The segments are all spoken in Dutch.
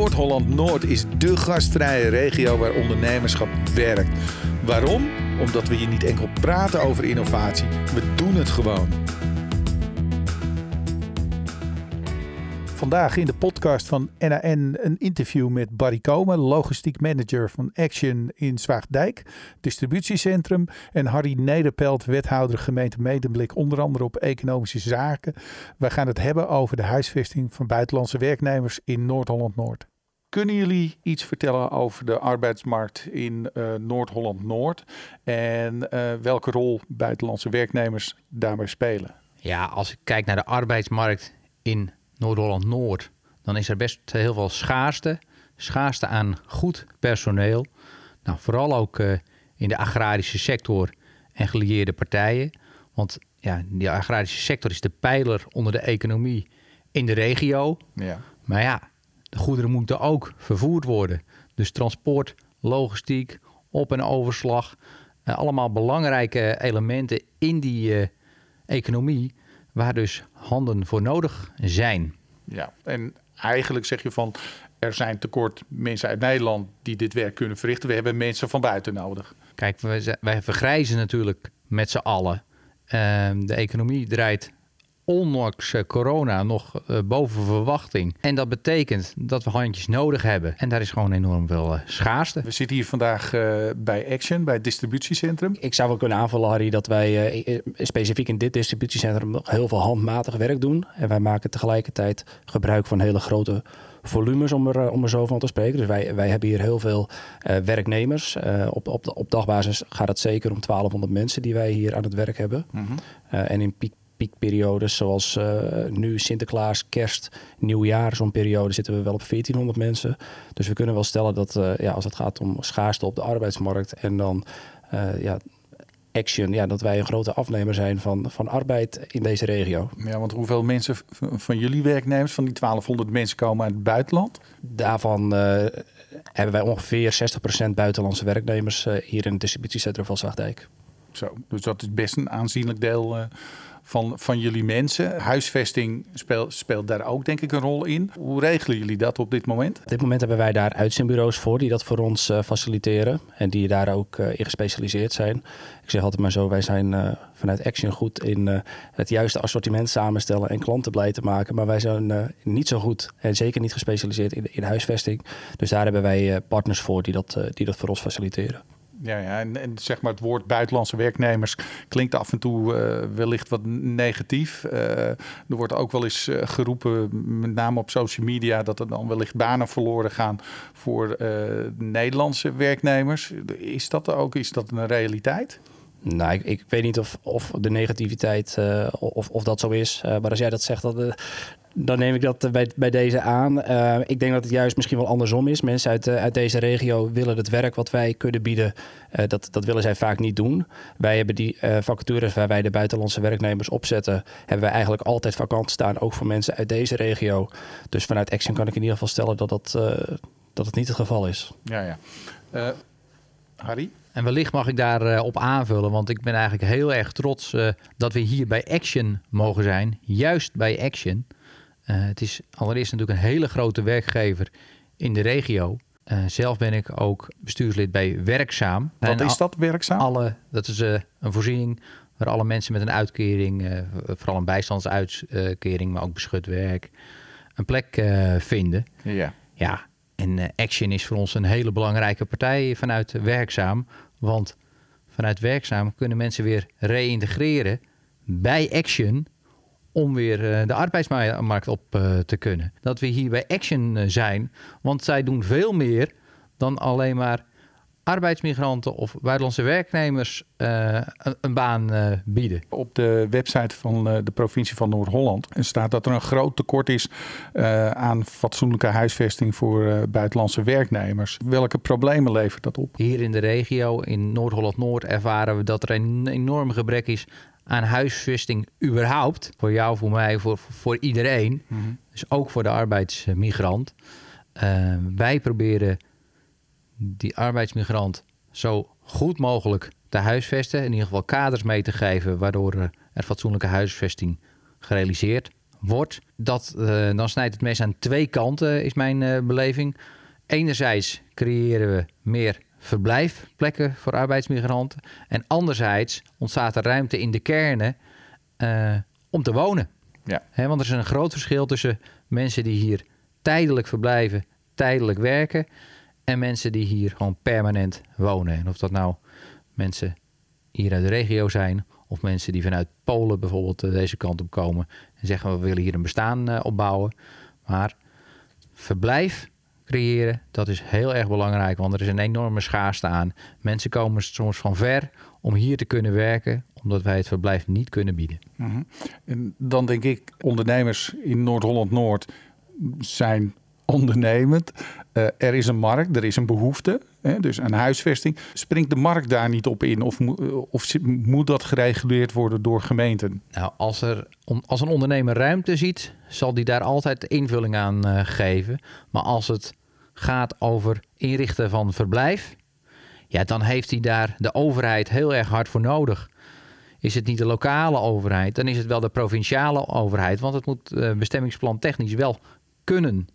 Noord-Holland-Noord is dé gastvrije regio waar ondernemerschap werkt. Waarom? Omdat we hier niet enkel praten over innovatie, we doen het gewoon. Vandaag in de podcast van NAN een interview met Barry Komen, logistiek manager van Action in Zwaagdijk, distributiecentrum. En Harry Nederpelt, wethouder gemeente Medemblik, onder andere op economische zaken. We gaan het hebben over de huisvesting van buitenlandse werknemers in Noord-Holland-Noord. Kunnen jullie iets vertellen over de arbeidsmarkt in uh, Noord-Holland-Noord en uh, welke rol buitenlandse werknemers daarbij spelen? Ja, als ik kijk naar de arbeidsmarkt in Noord-Holland-Noord, dan is er best heel veel schaarste. Schaarste aan goed personeel. Nou, vooral ook uh, in de agrarische sector en gelieerde partijen. Want ja, die agrarische sector is de pijler onder de economie in de regio. Ja. Maar ja, de goederen moeten ook vervoerd worden. Dus transport, logistiek, op- en overslag. Uh, allemaal belangrijke elementen in die uh, economie waar dus handen voor nodig zijn. Ja, en eigenlijk zeg je van er zijn tekort mensen uit Nederland die dit werk kunnen verrichten. We hebben mensen van buiten nodig. Kijk, wij, wij vergrijzen natuurlijk met z'n allen. Uh, de economie draait ondanks corona nog uh, boven verwachting. En dat betekent dat we handjes nodig hebben. En daar is gewoon enorm veel uh, schaarste. We zitten hier vandaag uh, bij Action, bij het distributiecentrum. Ik zou wel kunnen aanvullen, Harry, dat wij specifiek in dit distributiecentrum nog heel veel handmatig werk doen. En wij maken tegelijkertijd gebruik van hele grote volumes, om er, om er zo van te spreken. Dus wij, wij hebben hier heel veel uh, werknemers. Uh, op, op, op dagbasis gaat het zeker om 1200 mensen die wij hier aan het werk hebben. Mm -hmm. uh, en in piek, piekperiodes zoals nu Sinterklaas, Kerst, Nieuwjaar, zo'n periode zitten we wel op 1400 mensen. Dus we kunnen wel stellen dat ja, als het gaat om schaarste op de arbeidsmarkt en dan ja, Action, ja, dat wij een grote afnemer zijn van, van arbeid in deze regio. Ja, want hoeveel mensen van jullie werknemers, van die 1200 mensen, komen uit het buitenland? Daarvan hebben wij ongeveer 60% buitenlandse werknemers hier in het distributiecentrum van Zwaagdijk. Zo, dus dat is best een aanzienlijk deel van, van jullie mensen. Huisvesting speelt, speelt daar ook denk ik een rol in. Hoe regelen jullie dat op dit moment? Op dit moment hebben wij daar uitzendbureaus voor die dat voor ons uh, faciliteren. En die daar ook uh, in gespecialiseerd zijn. Ik zeg altijd maar zo, wij zijn uh, vanuit Action goed in het juiste assortiment samenstellen en klanten blij te maken. Maar wij zijn niet zo goed en zeker niet gespecialiseerd in, in huisvesting. Dus daar hebben wij partners voor die dat, die dat voor ons faciliteren. Ja, ja en, zeg maar het woord buitenlandse werknemers klinkt af en toe uh, wellicht wat negatief. Uh, er wordt ook wel eens uh, geroepen, met name op social media, dat er dan wellicht banen verloren gaan voor Nederlandse werknemers. Is dat ook is dat een realiteit? Nou, ik, weet niet of, of de negativiteit of, of dat zo is. maar als jij dat zegt, dat, dan neem ik dat bij, bij deze aan. Ik denk dat het juist misschien wel andersom is. Mensen uit, uit deze regio willen het werk wat wij kunnen bieden, dat, dat willen zij vaak niet doen. Wij hebben die vacatures waar wij de buitenlandse werknemers opzetten, hebben wij eigenlijk altijd vakant staan, ook voor mensen uit deze regio. Dus vanuit Action kan ik in ieder geval stellen dat, dat, dat het niet het geval is. Ja, ja. Harry? En wellicht mag ik daarop op aanvullen, want ik ben eigenlijk heel erg trots dat we hier bij Action mogen zijn. Juist bij Action. Uh, het is allereerst natuurlijk een hele grote werkgever in de regio. Uh, zelf ben ik ook bestuurslid bij Werkzaam. Wat is dat, Werkzaam? Alle, dat is uh, een voorziening waar alle mensen met een uitkering, vooral een bijstandsuitkering, maar ook beschut werk, een plek vinden. Ja. Ja, en Action is voor ons een hele belangrijke partij vanuit Werkzaam. Want vanuit Werkzaam kunnen mensen weer reïntegreren bij Action om weer de arbeidsmarkt op uh, te kunnen. Dat we hier bij Action zijn, want zij doen veel meer dan alleen maar arbeidsmigranten of buitenlandse werknemers uh, een, een, baan uh, bieden. Op de website van de provincie van Noord-Holland staat dat er een groot tekort is aan fatsoenlijke huisvesting voor buitenlandse werknemers. Welke problemen levert dat op? Hier in de regio, in Noord-Holland-Noord, ervaren we dat er een enorm gebrek is aan huisvesting überhaupt. Voor jou, voor mij, voor, voor iedereen. Mm -hmm. Dus ook voor de arbeidsmigrant. Wij proberen die arbeidsmigrant zo goed mogelijk te huisvesten. In ieder geval kaders mee te geven waardoor er fatsoenlijke huisvesting gerealiseerd wordt, dat, uh, dan snijdt het mes aan twee kanten, is mijn uh, beleving. Enerzijds creëren we meer verblijfplekken voor arbeidsmigranten. En anderzijds ontstaat er ruimte in de kernen uh, om te wonen. Ja. want er is een groot verschil tussen mensen die hier tijdelijk verblijven, tijdelijk werken. En mensen die hier gewoon permanent wonen. En of dat nou mensen hier uit de regio zijn. Of mensen die vanuit Polen bijvoorbeeld eh, deze kant op komen. En zeggen we willen hier een bestaan uh, opbouwen. Maar verblijf creëren, dat is heel erg belangrijk. Want er is een enorme schaarste aan. Mensen komen soms van ver om hier te kunnen werken. Omdat wij het verblijf niet kunnen bieden. Mhm. En dan denk ik, ondernemers in Noord-Holland-Noord zijn ondernemend. Uh, er is een markt, er is een behoefte, hè, dus een huisvesting. Springt de markt daar niet op in of, eh, of moet dat gereguleerd worden door gemeenten? Nou, als, er, als een ondernemer ruimte ziet, zal die daar altijd invulling aan uh, geven. Maar als het gaat over inrichten van verblijf, ja, dan heeft hij daar de overheid heel erg hard voor nodig. Is het niet de lokale overheid, dan is het wel de provinciale overheid. Want het moet bestemmingsplan technisch wel kunnen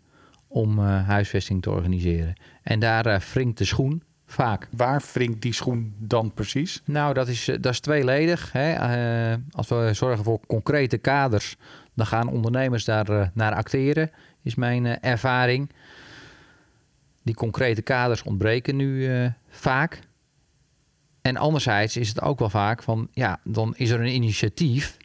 om uh, huisvesting te organiseren. En daar uh, wringt de schoen vaak. Waar wringt die schoen dan precies? Nou, dat is, dat is tweeledig. Hè. als we zorgen voor concrete kaders, dan gaan ondernemers daar naar acteren, is mijn ervaring. Die concrete kaders ontbreken nu vaak. En anderzijds is het ook wel vaak van, ja, dan is er een initiatief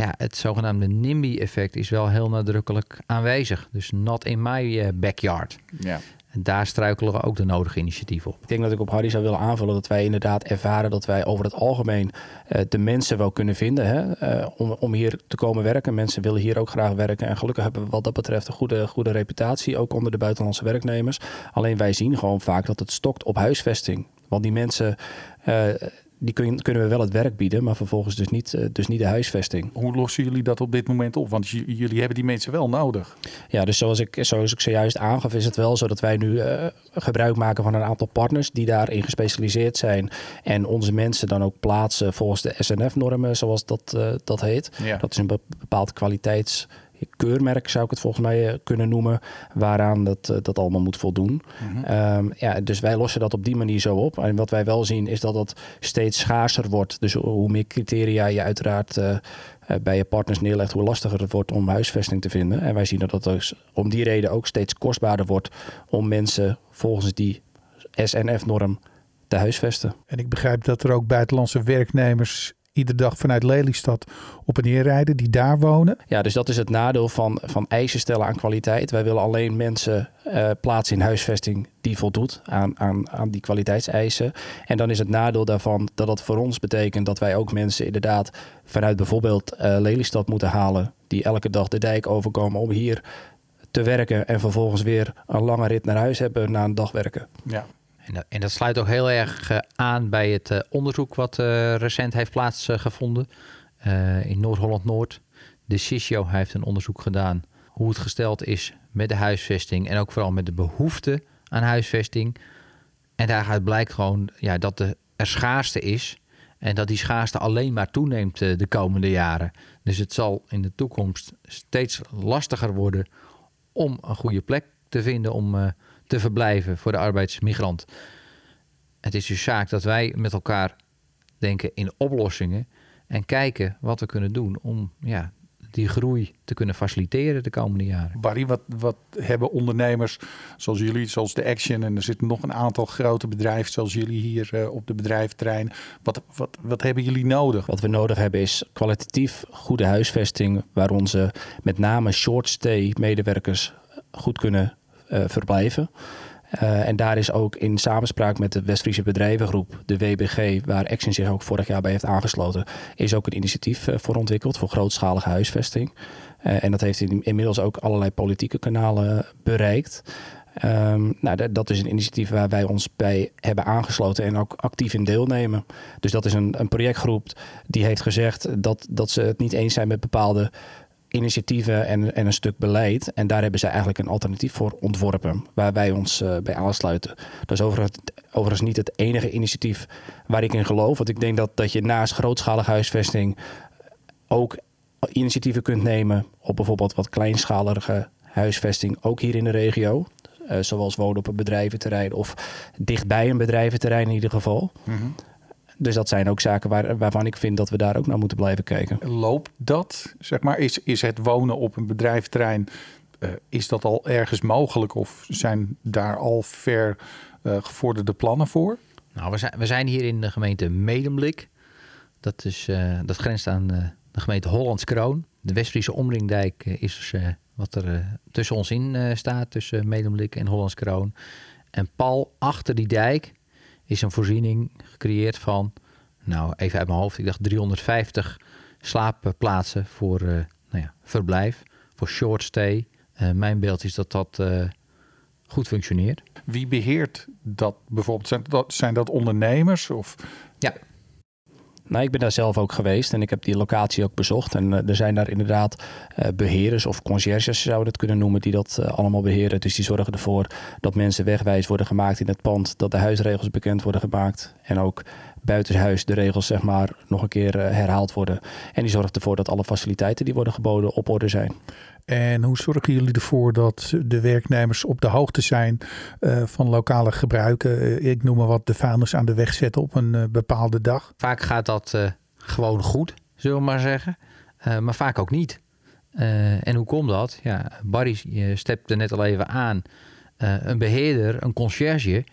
ja, het zogenaamde NIMBY-effect is wel heel nadrukkelijk aanwezig. Dus not in my eh, backyard. Ja. En daar struikelen we ook de nodige initiatieven op. Ik denk dat ik op Harry zou willen aanvullen dat wij inderdaad ervaren dat wij over het algemeen uh, de mensen wel kunnen vinden hè, uh, om, om hier te komen werken. Mensen willen hier ook graag werken. En gelukkig hebben we wat dat betreft een goede, goede reputatie, ook onder de buitenlandse werknemers. Alleen wij zien gewoon vaak dat het stokt op huisvesting. Want die mensen. Uh, die kun, kunnen we wel het werk bieden, maar vervolgens dus niet, eh, dus niet de huisvesting. Hoe lossen jullie dat op dit moment op? Want jullie hebben die mensen wel nodig. Ja, dus zoals ik, zoals ik zojuist aangaf, is het wel zo dat wij nu uh, gebruik maken van een aantal partners die daarin gespecialiseerd zijn. En onze mensen dan ook plaatsen volgens de SNF-normen, zoals dat, uh, dat heet. Ja. Dat is een bepaald kwaliteits keurmerk zou ik het volgens mij eh, kunnen noemen, waaraan dat, eh, dat allemaal moet voldoen. Mhm. Ehm, ja, dus wij lossen dat op die manier zo op. En wat wij wel zien is dat dat steeds schaarser wordt. Dus hoe meer criteria je uiteraard uh, bij je partners neerlegt, hoe lastiger het wordt om huisvesting te vinden. En wij zien dat dat dus om die reden ook steeds kostbaarder wordt om mensen volgens die SNF-norm te huisvesten. En ik begrijp dat er ook buitenlandse werknemers iedere dag vanuit Lelystad op en neer rijden die daar wonen. Ja, dus dat is het nadeel van, van eisen stellen aan kwaliteit. Wij willen alleen mensen uh, plaatsen in huisvesting die voldoet aan, aan, aan die kwaliteitseisen. En dan is het nadeel daarvan dat dat voor ons betekent dat wij ook mensen inderdaad vanuit bijvoorbeeld uh, Lelystad moeten halen. Die elke dag de dijk overkomen om hier te werken en vervolgens weer een lange rit naar huis hebben na een dag werken. Ja, en, en dat sluit ook heel erg eh, aan bij het eh, onderzoek wat eh, recent heeft plaatsgevonden in Noord-Holland-Noord. De CISIO heeft een onderzoek gedaan hoe het gesteld is met de huisvesting en ook vooral met de behoefte aan huisvesting. En daaruit blijkt gewoon ja, dat de, er schaarste is en dat die schaarste alleen maar toeneemt de komende jaren. Dus het zal in de toekomst steeds lastiger worden om een goede plek te vinden om te verblijven voor de arbeidsmigrant. Het is dus zaak dat wij met elkaar denken in oplossingen en kijken wat we kunnen doen om ja, die groei te kunnen faciliteren de komende jaren. Barry, wat, wat hebben ondernemers zoals jullie, zoals de Action en er zitten nog een aantal grote bedrijven zoals jullie hier uh, op de bedrijventerrein. Wat, wat, wat hebben jullie nodig? Wat we nodig hebben is kwalitatief goede huisvesting waar onze met name short stay medewerkers goed kunnen verblijven. Uh, en daar is ook in samenspraak met de West-Friese bedrijvengroep, de WBG, waar Action zich ook vorig jaar bij heeft aangesloten, is ook een initiatief uh, voor ontwikkeld voor grootschalige huisvesting. En dat heeft inmiddels ook allerlei politieke kanalen bereikt. Um, nou, dat is een initiatief waar wij ons bij hebben aangesloten en ook actief in deelnemen. Dus dat is een, een projectgroep die heeft gezegd dat, dat ze het niet eens zijn met bepaalde initiatieven en, en een stuk beleid. En daar hebben zij eigenlijk een alternatief voor ontworpen, waar wij ons uh, bij aansluiten. Dat is overigens, niet het enige initiatief waar ik in geloof. Want ik denk dat, dat je naast grootschalige huisvesting ook initiatieven kunt nemen op bijvoorbeeld wat kleinschalige huisvesting, ook hier in de regio. Uh, zoals wonen op een bedrijventerrein of dichtbij een bedrijventerrein in ieder geval. Dus dat zijn ook zaken waar, waarvan ik vind dat we daar ook naar moeten blijven kijken. Loopt dat, zeg maar, is, is het wonen op een bedrijventerrein, uh, is dat al ergens mogelijk of zijn daar al ver uh, gevorderde plannen voor? Nou, we zijn, we zijn hier in de gemeente Medemblik. Dat, is, uh, dat grenst aan de gemeente Hollands Kroon. De Westfriese Omringdijk is dus, wat er tussen ons in staat, tussen Medemblik en Hollands Kroon. En pal achter die dijk is een voorziening gecreëerd van, nou even uit mijn hoofd, ik dacht 350 slaapplaatsen voor uh, nou ja, verblijf, voor short stay. Uh, mijn beeld is dat dat uh, goed functioneert. Wie beheert dat bijvoorbeeld? Zijn dat, zijn dat ondernemers? Of? Ja, nou, ik ben daar zelf ook geweest en ik heb die locatie ook bezocht. En uh, er zijn daar inderdaad uh, beheerders of conciërges, zou je dat kunnen noemen, die dat uh, allemaal beheren. Dus die zorgen ervoor dat mensen wegwijs worden gemaakt in het pand, dat de huisregels bekend worden gemaakt. En ook buitenshuis de regels zeg maar nog een keer herhaald worden. En die zorgt ervoor dat alle faciliteiten die worden geboden op orde zijn. En hoe zorgen jullie ervoor dat de werknemers op de hoogte zijn uh, van lokale gebruiken? Uh, ik noem maar wat, de vuilnis aan de weg zetten op een uh, bepaalde dag. Vaak gaat dat gewoon goed, zullen we maar zeggen. maar vaak ook niet. en hoe komt dat? Ja, Barry stepte net al even aan. een beheerder, een conciërge.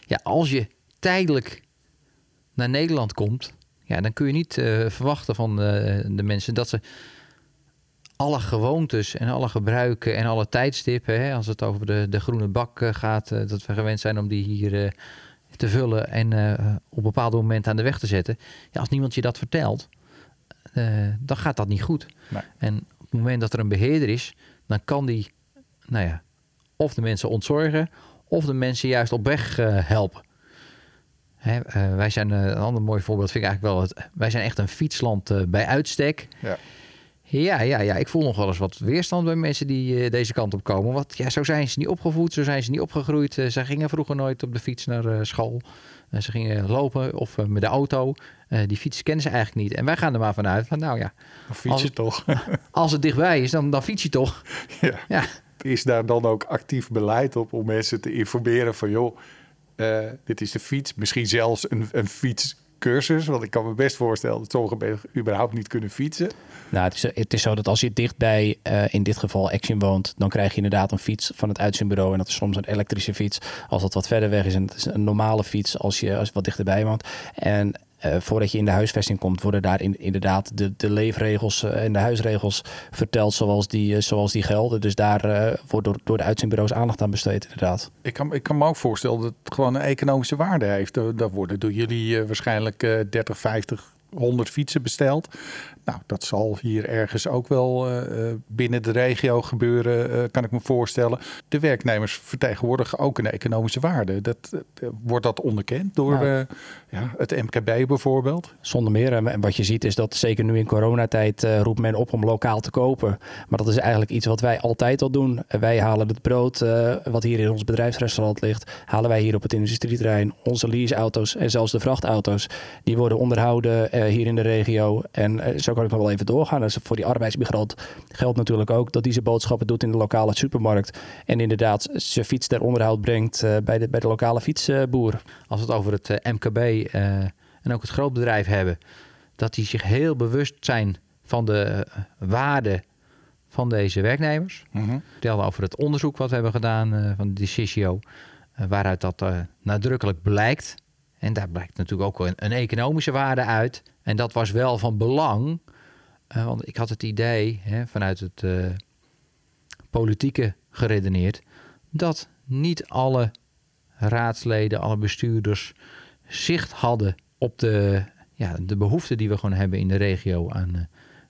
Ja, als je tijdelijk naar Nederland komt, ja, dan kun je niet verwachten van de mensen dat ze alle gewoontes en alle gebruiken en alle tijdstippen, hè, als het over de, de groene bak eh, gaat, uh, dat we gewend zijn om die hier uh, te vullen en op bepaalde momenten aan de weg te zetten. Ja, als niemand je dat vertelt, dan gaat dat niet goed. Nee. En op het moment dat er een beheerder is, dan kan die, nou ja, of de mensen ontzorgen, of de mensen juist op weg helpen. Hè, wij zijn een ander mooi voorbeeld, vind ik eigenlijk wel. Het, wij zijn echt een fietsland bij uitstek. Ja. Ja, ja, ja, ik voel nog wel eens wat weerstand bij mensen die uh, deze kant op komen. Want ja, zo zijn ze niet opgevoed, zo zijn ze niet opgegroeid. Uh, ze gingen vroeger nooit op de fiets naar uh, school. ze gingen lopen of met de auto. die fiets kennen ze eigenlijk niet. En wij gaan er maar vanuit van, nou ja. Dan fiets je toch. als het dichtbij is, dan, dan fiets je toch. Ja. ja. Is daar dan ook actief beleid op om mensen te informeren van, joh, dit is de fiets. Misschien zelfs een, een fiets cursus? Want ik kan me best voorstellen dat sommige mensen überhaupt niet kunnen fietsen. Nou, het is, het is zo dat als je dichtbij, uh, in dit geval Action woont, dan krijg je inderdaad een fiets van het uitzendbureau. En dat is soms een elektrische fiets. Als dat wat verder weg is, en het is een normale fiets als je, als je wat dichterbij woont. En uh, voordat je in de huisvesting komt, worden daar in, inderdaad de, de leefregels uh, en de huisregels verteld zoals die, uh, zoals die gelden. Dus daar wordt door, door de uitzendbureaus aandacht aan besteed, inderdaad. Ik kan, ik kan me ook voorstellen dat het gewoon een economische waarde heeft. Daar worden door jullie waarschijnlijk 30, 50, 100 fietsen besteld. Nou, dat zal hier ergens ook wel uh, binnen de regio gebeuren, uh, kan ik me voorstellen. De werknemers vertegenwoordigen ook een economische waarde. Dat, uh, wordt dat onderkend door nou, ja, het MKB bijvoorbeeld? Zonder meer. En wat je ziet is dat zeker nu in coronatijd roept men op om lokaal te kopen. Maar dat is eigenlijk iets wat wij altijd al doen. Wij halen het brood wat hier in ons bedrijfsrestaurant ligt, halen wij hier op het industrieterrein. Onze leaseauto's en zelfs de vrachtauto's, die worden onderhouden hier in de regio. En zo kan ik nog wel even doorgaan. Dus voor die arbeidsmigrant geldt natuurlijk ook dat hij zijn boodschappen doet in de lokale supermarkt. En inderdaad zijn fiets ter onderhoud brengt uh, bij, de, bij de lokale fietsboer. Als we het over het uh, eh, MKB uh, eh, en ook het grootbedrijf hebben, dat die zich heel bewust zijn van de waarde van deze werknemers. Mm -hmm. Vertelde over het onderzoek wat we hebben gedaan van de Decisio, waaruit dat nadrukkelijk blijkt. En daar blijkt natuurlijk ook een, een economische waarde uit. En dat was wel van belang uh, want ik had het idee, hè, vanuit het uh, politieke geredeneerd, dat niet alle raadsleden, alle bestuurders zicht hadden op de, ja, de behoeften die we gewoon hebben in de regio aan uh,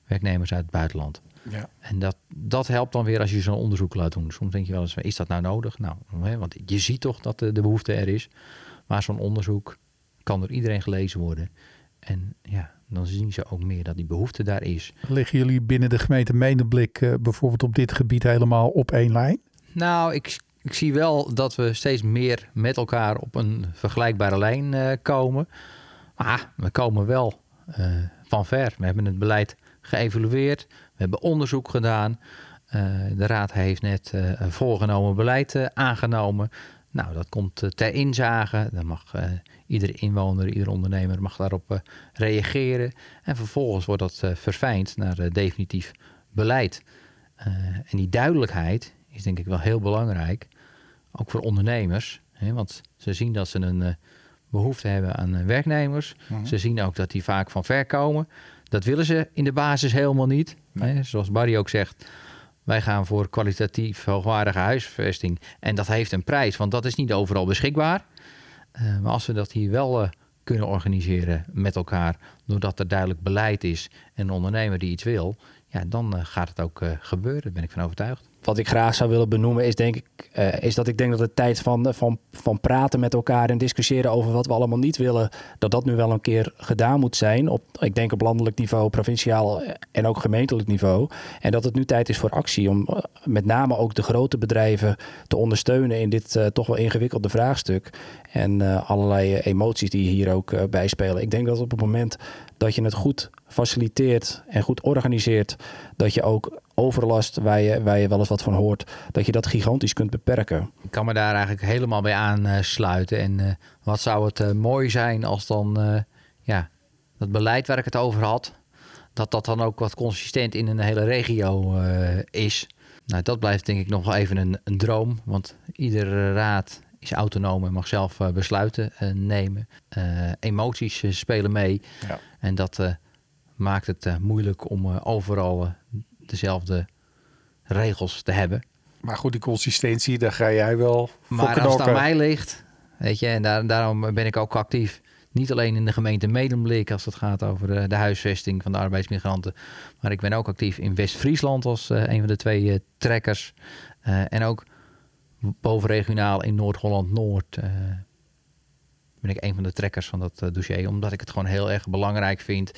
werknemers uit het buitenland. Ja. En dat, dat helpt dan weer als je zo'n onderzoek laat doen. Soms denk je wel eens, is dat nou nodig? Nou, hè, want je ziet toch dat de, de behoefte er is. Maar zo'n onderzoek kan door iedereen gelezen worden. En ja, dan zien ze ook meer dat die behoefte daar is. Liggen jullie binnen de gemeente Medemblik uh, bijvoorbeeld op dit gebied helemaal op één lijn? Nou, ik, ik zie wel dat we steeds meer met elkaar op een vergelijkbare lijn uh, komen. Maar we komen wel uh, van ver. We hebben het beleid geëvalueerd. We hebben onderzoek gedaan. de Raad heeft net een voorgenomen beleid aangenomen. Nou, dat komt ter inzage. Dan mag iedere inwoner, iedere ondernemer mag daarop reageren. En vervolgens wordt dat verfijnd naar definitief beleid. en die duidelijkheid is denk ik wel heel belangrijk. Ook voor ondernemers. Hè, want ze zien dat ze een behoefte hebben aan werknemers. Mhm. Ze zien ook dat die vaak van ver komen. Dat willen ze in de basis helemaal niet. Hè, zoals Barry ook zegt. Wij gaan voor kwalitatief hoogwaardige huisvesting. En dat heeft een prijs, want dat is niet overal beschikbaar. Uh, maar als we dat hier wel kunnen organiseren met elkaar, doordat er duidelijk beleid is en een ondernemer die iets wil, ja, dan gaat het ook gebeuren. Daar ben ik van overtuigd wat ik graag zou willen benoemen is, denk ik, uh, is dat ik denk dat de tijd van, van, van praten met elkaar en discussiëren over wat we allemaal niet willen, dat dat nu wel een keer gedaan moet zijn. Op, ik denk op landelijk niveau, provinciaal en ook gemeentelijk niveau. En dat het nu tijd is voor actie om eh, met name ook de grote bedrijven te ondersteunen in dit toch wel ingewikkelde vraagstuk. En allerlei emoties die hier ook bij spelen. Ik denk dat op het moment dat je het goed faciliteert en goed organiseert, dat je ook overlast, waar je, waar je wel eens wat van hoort, dat je dat gigantisch kunt beperken. Ik kan me daar eigenlijk helemaal bij aansluiten. En uh, wat zou het uh, mooi zijn als dan uh, ja, dat beleid waar ik het over had, dat dat dan ook wat consistent in een hele regio is. Nou, dat blijft denk ik nog wel even een, een droom, want iedere raad is autonoom en mag zelf besluiten nemen. emoties spelen mee. Ja. En dat maakt het moeilijk om overal dezelfde regels te hebben. Maar goed, die consistentie, daar ga jij wel Maar als het aan mij ligt, weet je, en daar, daarom ben ik ook actief. Niet alleen in de gemeente Medemblik als het gaat over de, de, huisvesting van de arbeidsmigranten. Maar ik ben ook actief in West-Friesland als uh, een van de twee uh, trekkers. Uh, en ook bovenregionaal in Noord-Holland-Noord ben ik een van de trekkers van dat dossier. Omdat ik het gewoon heel erg belangrijk vind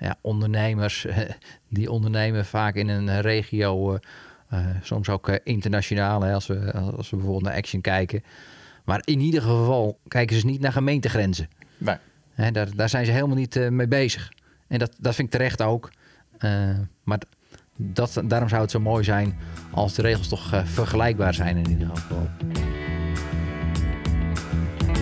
ja, ondernemers, die ondernemen vaak in een regio, uh, soms ook uh, internationaal, hè, als, we, als we bijvoorbeeld naar Action kijken. Maar in ieder geval kijken ze niet naar gemeentegrenzen. Nee. Hè, daar, daar zijn ze helemaal niet uh, mee bezig. En dat, dat vind ik terecht ook. maar dat, daarom zou het zo mooi zijn als de regels toch vergelijkbaar zijn in ieder geval.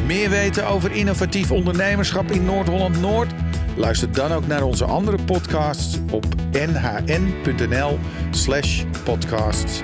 Meer weten over innovatief ondernemerschap in Noord-Holland-Noord? Luister dan ook naar onze andere podcasts op nhn.nl/podcasts.